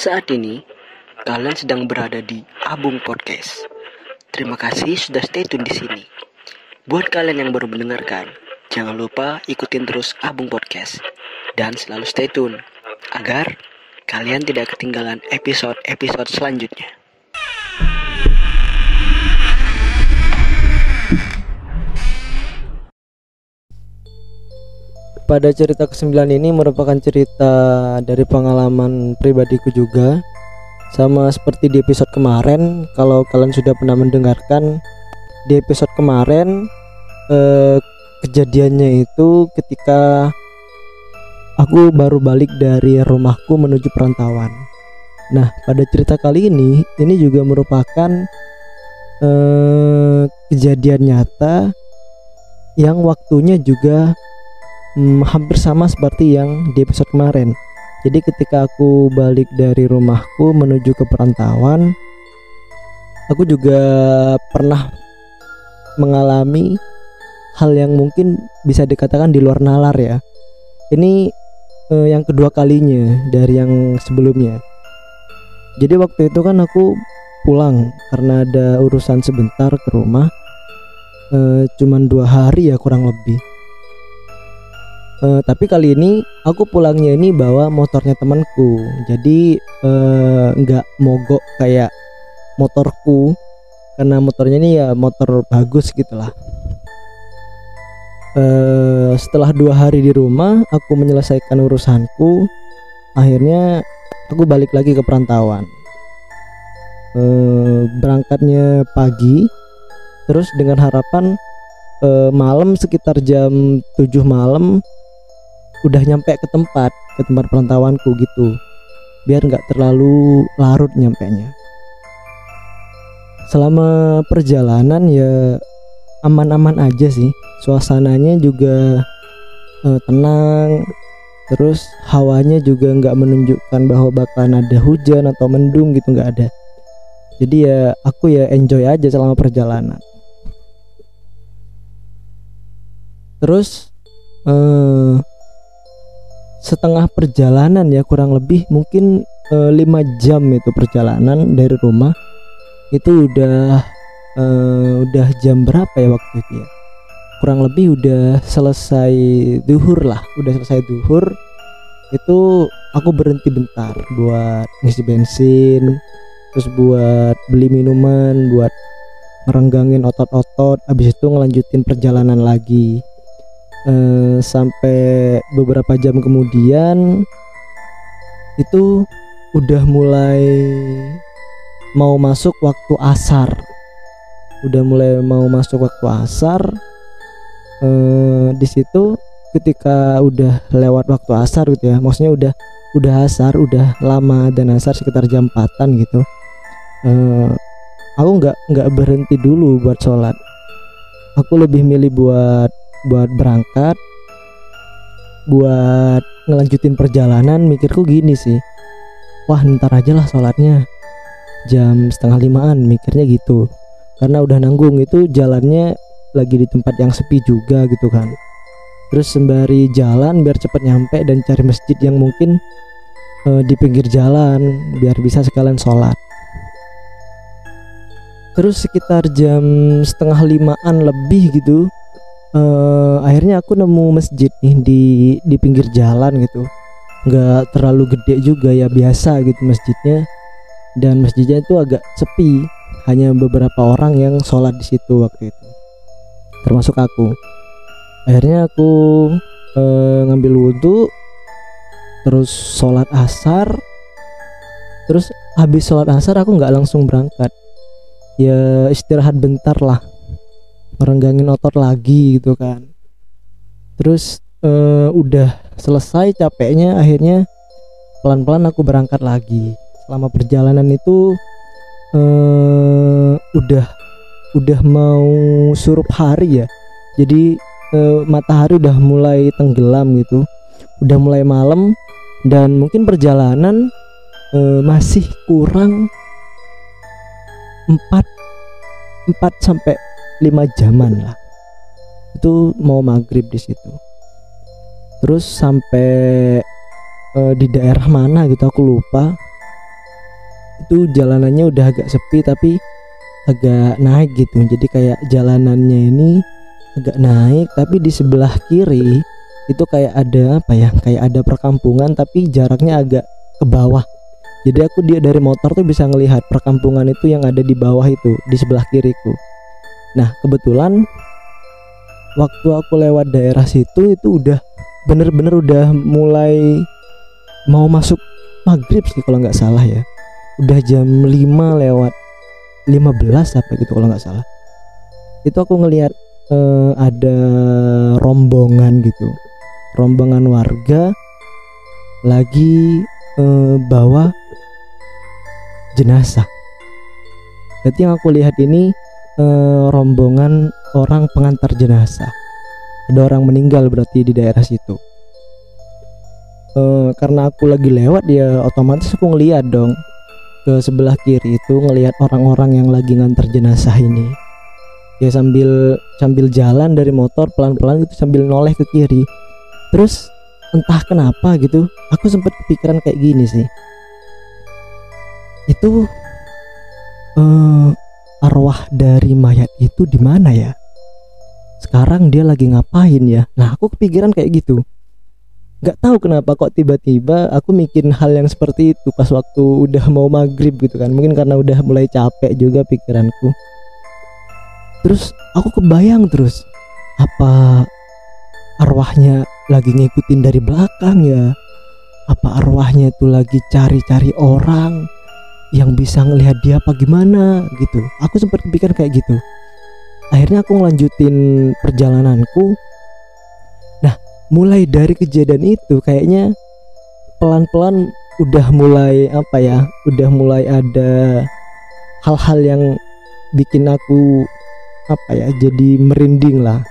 Saat ini, kalian sedang berada di Abung Podcast. Terima kasih sudah stay tune di sini. Buat kalian yang baru mendengarkan, jangan lupa ikutin terus Abung Podcast dan selalu stay tune agar kalian tidak ketinggalan episode-episode selanjutnya. Pada cerita ke-9 ini merupakan cerita dari pengalaman pribadiku juga. Sama seperti di episode kemarin kalau kalian sudah pernah mendengarkan di episode kemarin eh, kejadiannya itu ketika aku baru balik dari rumahku menuju perantauan. Nah pada cerita kali ini ini juga merupakan eh, kejadian nyata yang waktunya juga hmm, hampir sama seperti yang di episode kemarin. Jadi ketika aku balik dari rumahku menuju ke perantauan, aku juga pernah mengalami hal yang mungkin bisa dikatakan di luar nalar ya. Ini eh, yang kedua kalinya dari yang sebelumnya. Jadi waktu itu kan aku pulang karena ada urusan sebentar ke rumah. Eh, cuman dua hari ya kurang lebih Uh, tapi kali ini aku pulangnya ini bawa motornya temanku. Jadi uh, nggak mogok kayak motorku karena motornya ini ya motor bagus gitulah. Uh, setelah dua hari di rumah, aku menyelesaikan urusanku. Akhirnya aku balik lagi ke perantauan. Uh, berangkatnya pagi, terus dengan harapan uh, malam sekitar jam 7 malam udah nyampe ke tempat ke tempat perantauanku gitu. Biar nggak terlalu larut nyampe nya selama perjalanan ya aman-aman aja sih. Suasananya juga uh, tenang. Terus hawanya juga nggak menunjukkan bahwa bakalan ada hujan atau mendung gitu nggak ada. Jadi ya aku ya enjoy aja selama perjalanan. Terus uh, setengah perjalanan ya kurang lebih mungkin e, lima jam itu perjalanan dari rumah. Itu udah e, udah jam berapa ya waktu itu ya? Kurang lebih udah selesai duhur lah udah selesai duhur. Itu aku berhenti bentar buat ngisi bensin terus buat beli minuman buat merenggangin otot-otot. Habis itu ngelanjutin perjalanan lagi eh, sampai beberapa jam kemudian itu udah mulai mau masuk waktu asar. Udah mulai mau masuk waktu asar. Eh, di situ ketika udah lewat waktu asar gitu ya maksudnya udah udah asar udah lama dan asar sekitar jam 4 gitu. Eh, aku nggak nggak berhenti dulu buat sholat. Aku lebih milih buat buat berangkat buat ngelanjutin perjalanan mikirku gini sih. Wah ntar aja lah sholatnya. Jam setengah limaan mikirnya gitu. Karena udah nanggung itu jalannya lagi di tempat yang sepi juga gitu kan. Terus sembari jalan biar cepet nyampe dan cari masjid yang mungkin uh, di pinggir jalan biar bisa sekalian sholat. Terus sekitar jam setengah limaan lebih gitu uh, akhirnya aku nemu masjid nih di di pinggir jalan gitu. Nggak terlalu gede juga ya biasa gitu masjidnya. Dan masjidnya itu agak sepi. Hanya beberapa orang yang sholat di situ waktu itu. Termasuk aku. Akhirnya aku uh, ngambil wudhu terus sholat asar. Terus habis sholat asar aku nggak langsung berangkat. Ya istirahat bentar lah merenggangin otot lagi gitu kan. Terus uh, udah selesai capeknya akhirnya pelan-pelan aku berangkat lagi. Selama perjalanan itu uh, udah udah mau surup hari ya. Jadi uh, matahari udah mulai tenggelam gitu. Udah mulai malam dan mungkin perjalanan uh, masih kurang 4 4 sampai lima jaman lah. Itu mau maghrib di situ. Terus sampai uh, di daerah mana gitu aku lupa. Itu jalanannya udah agak sepi tapi agak naik gitu. Jadi kayak jalanannya ini agak naik tapi di sebelah kiri itu kayak ada apa ya kayak ada perkampungan tapi jaraknya agak ke bawah. Jadi aku dia dari motor tuh bisa ngelihat perkampungan itu yang ada di bawah itu di sebelah kiriku nah kebetulan waktu aku lewat daerah situ itu udah bener-bener udah mulai mau masuk maghrib sih kalau nggak salah ya. Udah jam 5 lewat 15 apa gitu kalau nggak salah. Itu aku ngelihat uh, ada rombongan gitu. Rombongan warga lagi uh, bawa jenazah. Jadi yang aku lihat ini uh, rombongan orang pengantar jenazah. Ada orang meninggal berarti di daerah situ. Uh, karena aku lagi lewat ya otomatis aku ngeliat dong. Ke sebelah kiri itu ngelihat orang-orang yang lagi ngantar jenazah ini. Ya sambil sambil jalan dari motor pelan-pelan gitu sambil noleh ke kiri. Terus entah kenapa gitu aku sempat kepikiran kayak gini sih. Itu uh, arwah dari mayat itu di mana ya? Sekarang dia lagi ngapain ya? Nah aku kepikiran kayak gitu. Nggak tahu kenapa kok tiba-tiba aku mikirin hal yang seperti itu pas waktu udah mau maghrib gitu kan. Mungkin karena udah mulai capek juga pikiranku. Terus aku kebayang terus apa arwahnya lagi ngikutin dari belakang ya? Apa arwahnya itu lagi cari-cari orang yang bisa ngelihat dia apa gimana gitu. Aku sempat kepikiran kayak gitu. Akhirnya aku ngelanjutin perjalananku. Mulai dari kejadian itu kayaknya pelan-pelan udah mulai apa ya udah mulai ada hal-hal yang bikin aku apa ya jadi merinding lah.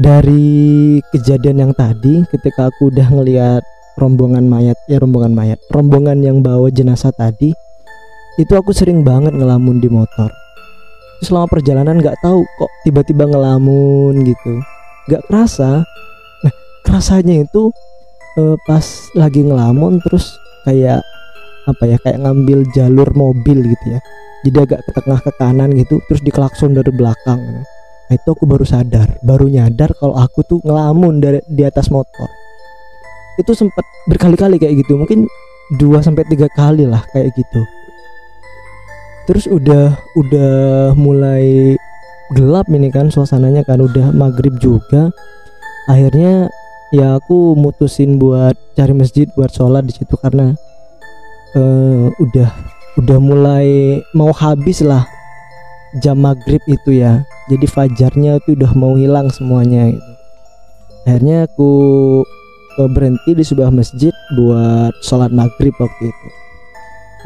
Dari kejadian yang tadi ketika aku udah ngelihat rombongan mayat ya rombongan mayat rombongan yang bawa jenazah tadi itu aku sering banget ngelamun di motor. Selama perjalanan nggak tahu kok tiba-tiba ngelamun gitu. Nggak kerasa. Rasanya itu uh, pas lagi ngelamun terus kayak apa ya kayak ngambil jalur mobil gitu ya. Jadi agak ke tengah ke kanan gitu terus diklakson dari belakang. Nah itu aku baru sadar baru nyadar kalau aku tuh ngelamun dari di atas motor itu sempat berkali-kali kayak gitu. Mungkin dua sampai tiga kali lah kayak gitu. Terus udah udah mulai gelap ini kan suasananya kan. Udah maghrib juga. Akhirnya ya aku mutusin buat cari masjid buat sholat di situ karena uh, udah udah mulai mau habis lah jam maghrib itu ya. Jadi fajarnya itu udah mau hilang semuanya. Gitu. akhirnya aku berhenti di sebuah masjid buat sholat maghrib waktu itu.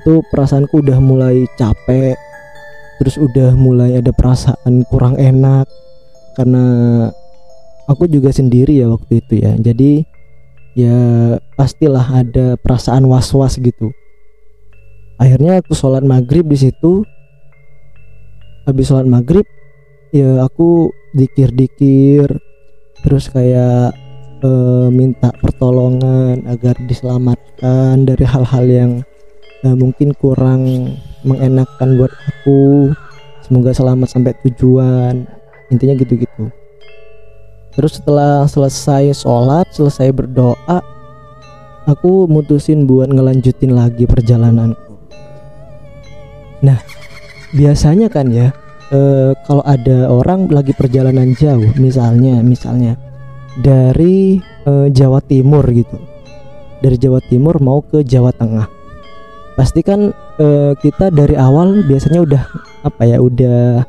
Itu perasaanku udah mulai capek terus udah mulai ada perasaan kurang enak karena aku juga sendiri ya waktu itu ya. Jadi ya pastilah ada perasaan was-was gitu. Akhirnya aku sholat maghrib di situ. Habis sholat maghrib ya aku dikir-dikir terus kayak e, minta pertolongan agar diselamatkan dari hal-hal yang e, mungkin kurang mengenakkan buat aku. Semoga selamat sampai tujuan. Intinya gitu-gitu. Terus setelah selesai sholat selesai berdoa aku mutusin buat ngelanjutin lagi perjalananku. Nah biasanya kan ya e, kalau ada orang lagi perjalanan jauh misalnya misalnya dari e, Jawa Timur gitu. Dari Jawa Timur mau ke Jawa Tengah. Pasti kan e, kita dari awal biasanya udah apa ya udah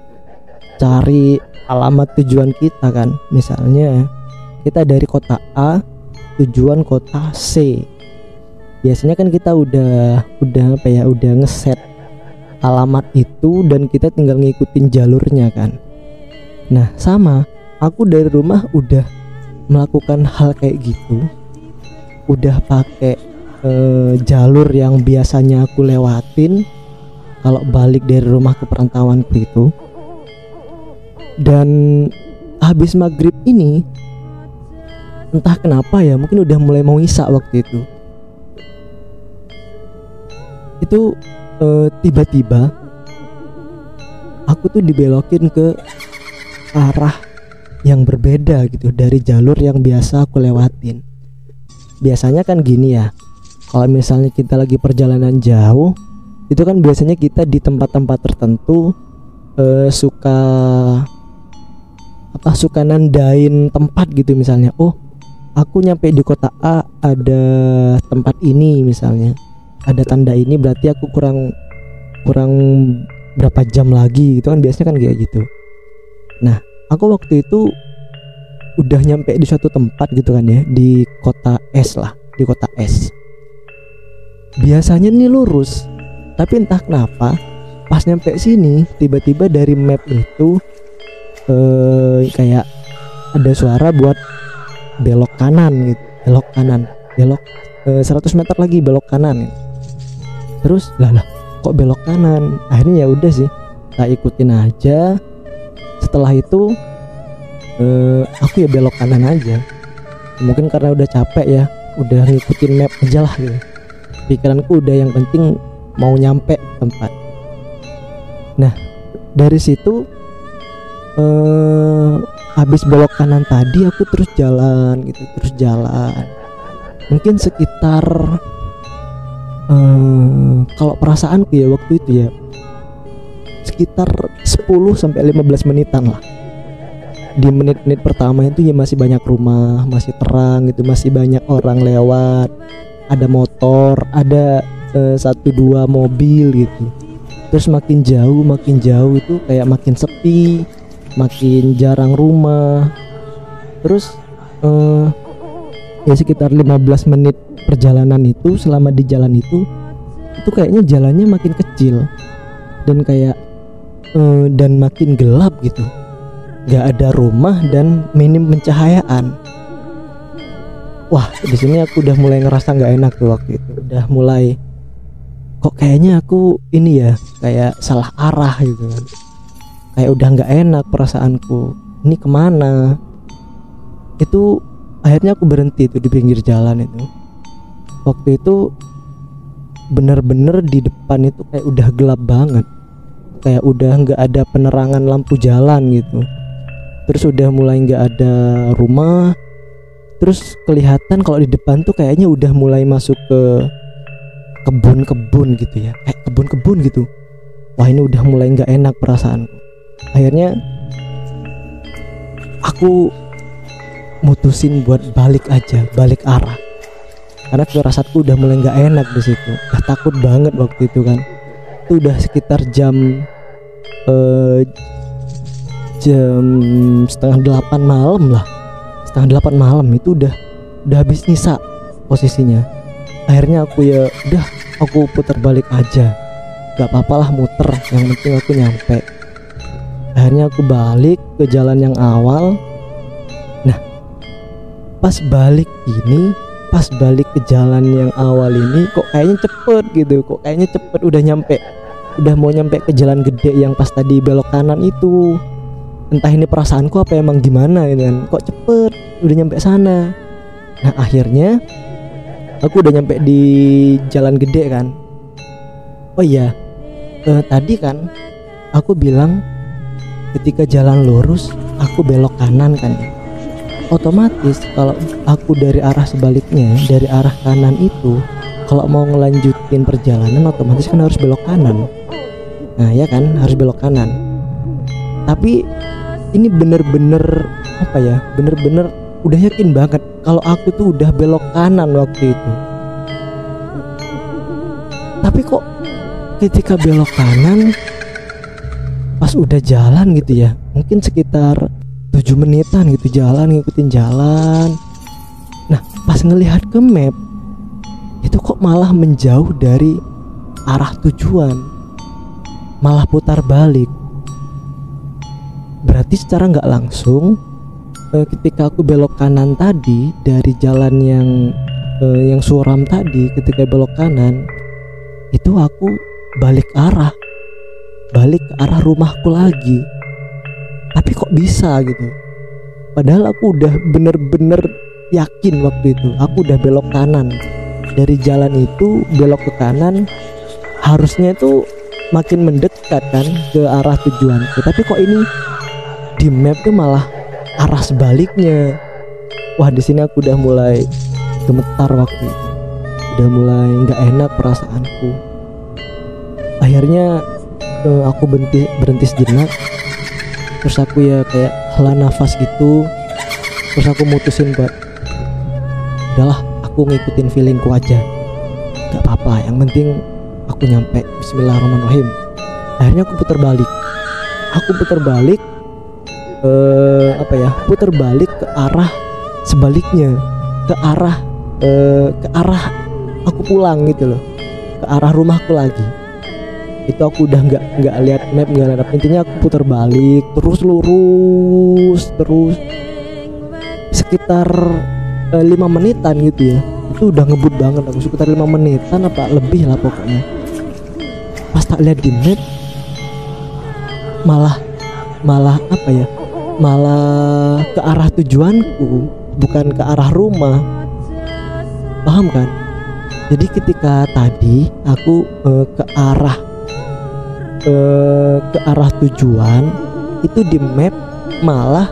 cari alamat tujuan kita kan. Misalnya kita dari kota A tujuan kota C. Biasanya kan kita udah udah apa ya udah ngeset alamat itu dan kita tinggal ngikutin jalurnya kan. Nah sama aku dari rumah udah melakukan hal kayak gitu udah pakai eh, jalur yang biasanya aku lewatin kalau balik dari rumah ke perantauanku itu. Dan habis maghrib ini entah kenapa ya mungkin udah mulai mau isak waktu itu. Itu eh, tiba-tiba aku tuh dibelokin ke arah yang berbeda gitu dari jalur yang biasa aku lewatin. Biasanya kan gini ya kalau misalnya kita lagi perjalanan jauh itu kan biasanya kita di tempat-tempat tertentu eh, suka apa suka nandain tempat gitu misalnya. Oh aku nyampe di kota A ada tempat ini misalnya. Ada tanda ini berarti aku kurang kurang berapa jam lagi gitu kan biasanya kan kayak gitu. Nah aku waktu itu udah nyampe di suatu tempat gitu kan ya di kota S lah di kota S. Biasanya nih lurus tapi entah kenapa pas nyampe sini tiba-tiba dari map itu eh kayak ada suara buat belok kanan gitu belok kanan belok eh, 100 meter lagi belok kanan. Terus lah lah kok belok kanan? Akhirnya ya udah sih tak ikutin aja setelah itu eh, aku ya belok kanan aja. Mungkin karena udah capek ya udah ngikutin map aja lah gitu. Pikiranku udah yang penting mau nyampe tempat. Nah dari situ eh habis belok kanan tadi aku terus jalan gitu terus jalan. Mungkin sekitar eh kalau perasaanku ya waktu itu ya sekitar 10 sampai 15 menitan lah. Di menit-menit pertama itu ya masih banyak rumah masih terang gitu masih banyak orang lewat ada motor ada eh, satu dua mobil gitu. Terus makin jauh makin jauh itu kayak makin sepi makin jarang rumah. Terus eh, ya sekitar 15 menit perjalanan itu selama di jalan itu itu kayaknya jalannya makin kecil. Dan kayak eh, dan makin gelap gitu. Nggak ada rumah dan minim pencahayaan. Wah di sini aku udah mulai ngerasa nggak enak tuh waktu itu. Udah mulai kok kayaknya aku ini ya kayak salah arah gitu kan. Kayak udah nggak enak perasaanku. Ini ke mana? Itu akhirnya aku berhenti tuh di pinggir jalan itu. Waktu itu bener-bener di depan itu kayak udah gelap banget kayak udah nggak ada penerangan lampu jalan gitu. Terus udah mulai nggak ada rumah. Terus kelihatan kalau di depan tuh kayaknya udah mulai masuk ke kebun-kebun gitu ya. Kayak kebun-kebun gitu. Wah ini udah mulai nggak enak perasaanku. Akhirnya aku mutusin buat balik aja balik arah. Karena firasatku udah mulai nggak enak di situ. Takut banget waktu itu kan itu udah sekitar jam eh, jam setengah delapan malam lah. Setengah delapan malam itu udah udah habis nisa posisinya. Akhirnya aku ya udah aku putar balik aja. Gak apa-apa lah muter yang penting aku nyampe. Akhirnya aku balik ke jalan yang awal. Nah pas balik ini pas balik ke jalan yang awal ini kok kayaknya cepet gitu kok kayaknya cepet udah nyampe udah mau nyampe ke jalan gede yang pas tadi belok kanan itu. Entah ini perasaanku apa emang gimana gitu kan kok cepet udah nyampe sana. Nah akhirnya aku udah nyampe di jalan gede kan. Oh iya eh, tadi kan aku bilang ketika jalan lurus aku belok kanan kan. ya otomatis kalau aku dari arah sebaliknya dari arah kanan itu kalau mau ngelanjutin perjalanan otomatis kan harus belok kanan. Nah ya kan? Harus belok kanan. Tapi ini bener-bener apa ya? Bener-bener udah yakin banget kalau aku tuh udah belok kanan waktu itu. Tapi kok ketika belok kanan pas udah jalan gitu ya mungkin sekitar 7 menitan gitu jalan ngikutin jalan. Nah pas ngelihat ke map itu kok malah menjauh dari arah tujuan. Malah putar balik. Berarti secara nggak langsung eh, ketika aku belok kanan tadi dari jalan yang eh, yang suram tadi ketika belok kanan itu aku balik arah. Balik ke arah rumahku lagi kok bisa gitu? Padahal aku udah bener-bener yakin waktu itu. Aku udah belok kanan. Dari jalan itu belok ke kanan harusnya itu makin mendekat kan ke arah tujuanku. Tapi kok ini di map tuh malah arah sebaliknya wah di sini aku udah mulai gemetar waktu itu. Udah mulai nggak enak perasaanku. Akhirnya uh, aku berhenti berhenti sejenak terus aku ya kayak hela nafas gitu. Terus aku mutusin buat udahlah aku ngikutin feelingku aja. Nggak apa-apa yang penting aku nyampe. Bismillahirrahmanirrahim. Akhirnya aku putar balik. Aku putar balik eh, apa ya putar balik ke arah sebaliknya. Ke arah eh, ke arah aku pulang gitu loh. Ke arah rumahku lagi itu aku udah nggak nggak lihat map nggak lihat intinya aku putar balik terus lurus terus. Sekitar eh, lima menitan gitu ya. Itu udah ngebut banget aku sekitar lima menitan apa lebih lah pokoknya. Pas tak lihat di map malah malah apa ya? Malah ke arah tujuanku bukan ke arah rumah. Paham kan? Jadi ketika tadi aku eh, ke arah ke arah tujuan itu di map malah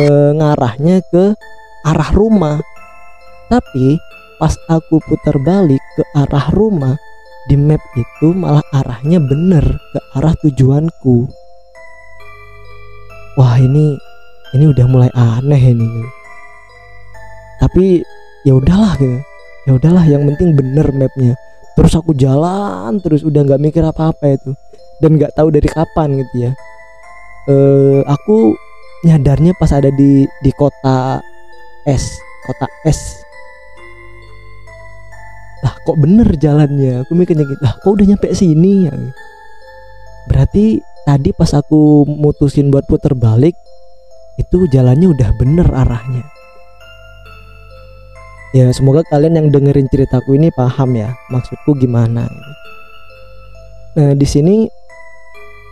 eh, ngarahnya ke arah rumah. Tapi pas aku putar balik ke arah rumah di map itu malah arahnya bener ke arah tujuanku. Wah ini ini udah mulai aneh ini. Tapi ya udahlah gitu. Ya udahlah yang penting bener mapnya. Terus aku jalan terus udah nggak mikir apa apa itu dan nggak tahu dari kapan gitu ya. Eh aku nyadarnya pas ada di di kota S kota S. Lah kok bener jalannya? Aku mikirnya gitu lah kok udah nyampe sini? Ya. Berarti tadi pas aku mutusin buat puter balik itu jalannya udah bener arahnya. Ya semoga kalian yang dengerin ceritaku ini paham ya maksudku gimana. Nah di sini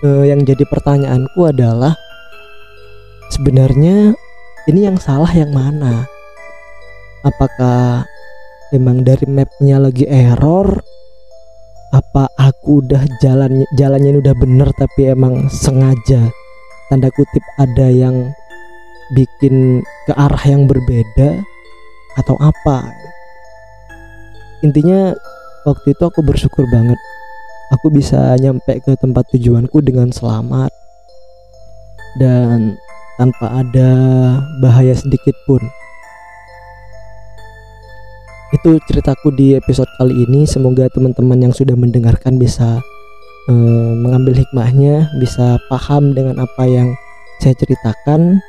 eh, yang jadi pertanyaanku adalah sebenarnya ini yang salah yang mana? Apakah emang dari mapnya lagi error? Apa aku udah jalan jalannya udah bener tapi emang sengaja? Tanda kutip ada yang bikin ke arah yang berbeda atau apa? Intinya waktu itu aku bersyukur banget aku bisa nyampe ke tempat tujuanku dengan selamat. Dan tanpa ada bahaya sedikit pun. Itu ceritaku di episode kali ini. Semoga teman-teman yang sudah mendengarkan bisa eh, mengambil hikmahnya bisa paham dengan apa yang saya ceritakan.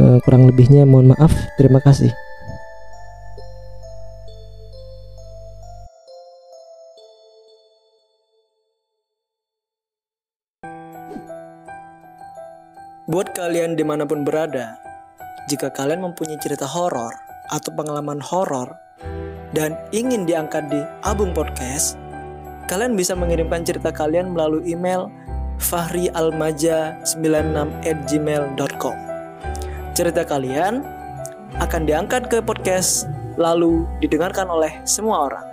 Eh, kurang lebihnya mohon maaf. Terima kasih Buat kalian di mana pun berada, jika kalian mempunyai cerita horor atau pengalaman horor dan ingin diangkat di Abung Podcast, kalian bisa mengirimkan cerita kalian melalui email fahrialmaja96@gmail.com. Cerita kalian akan diangkat ke podcast lalu didengarkan oleh semua orang.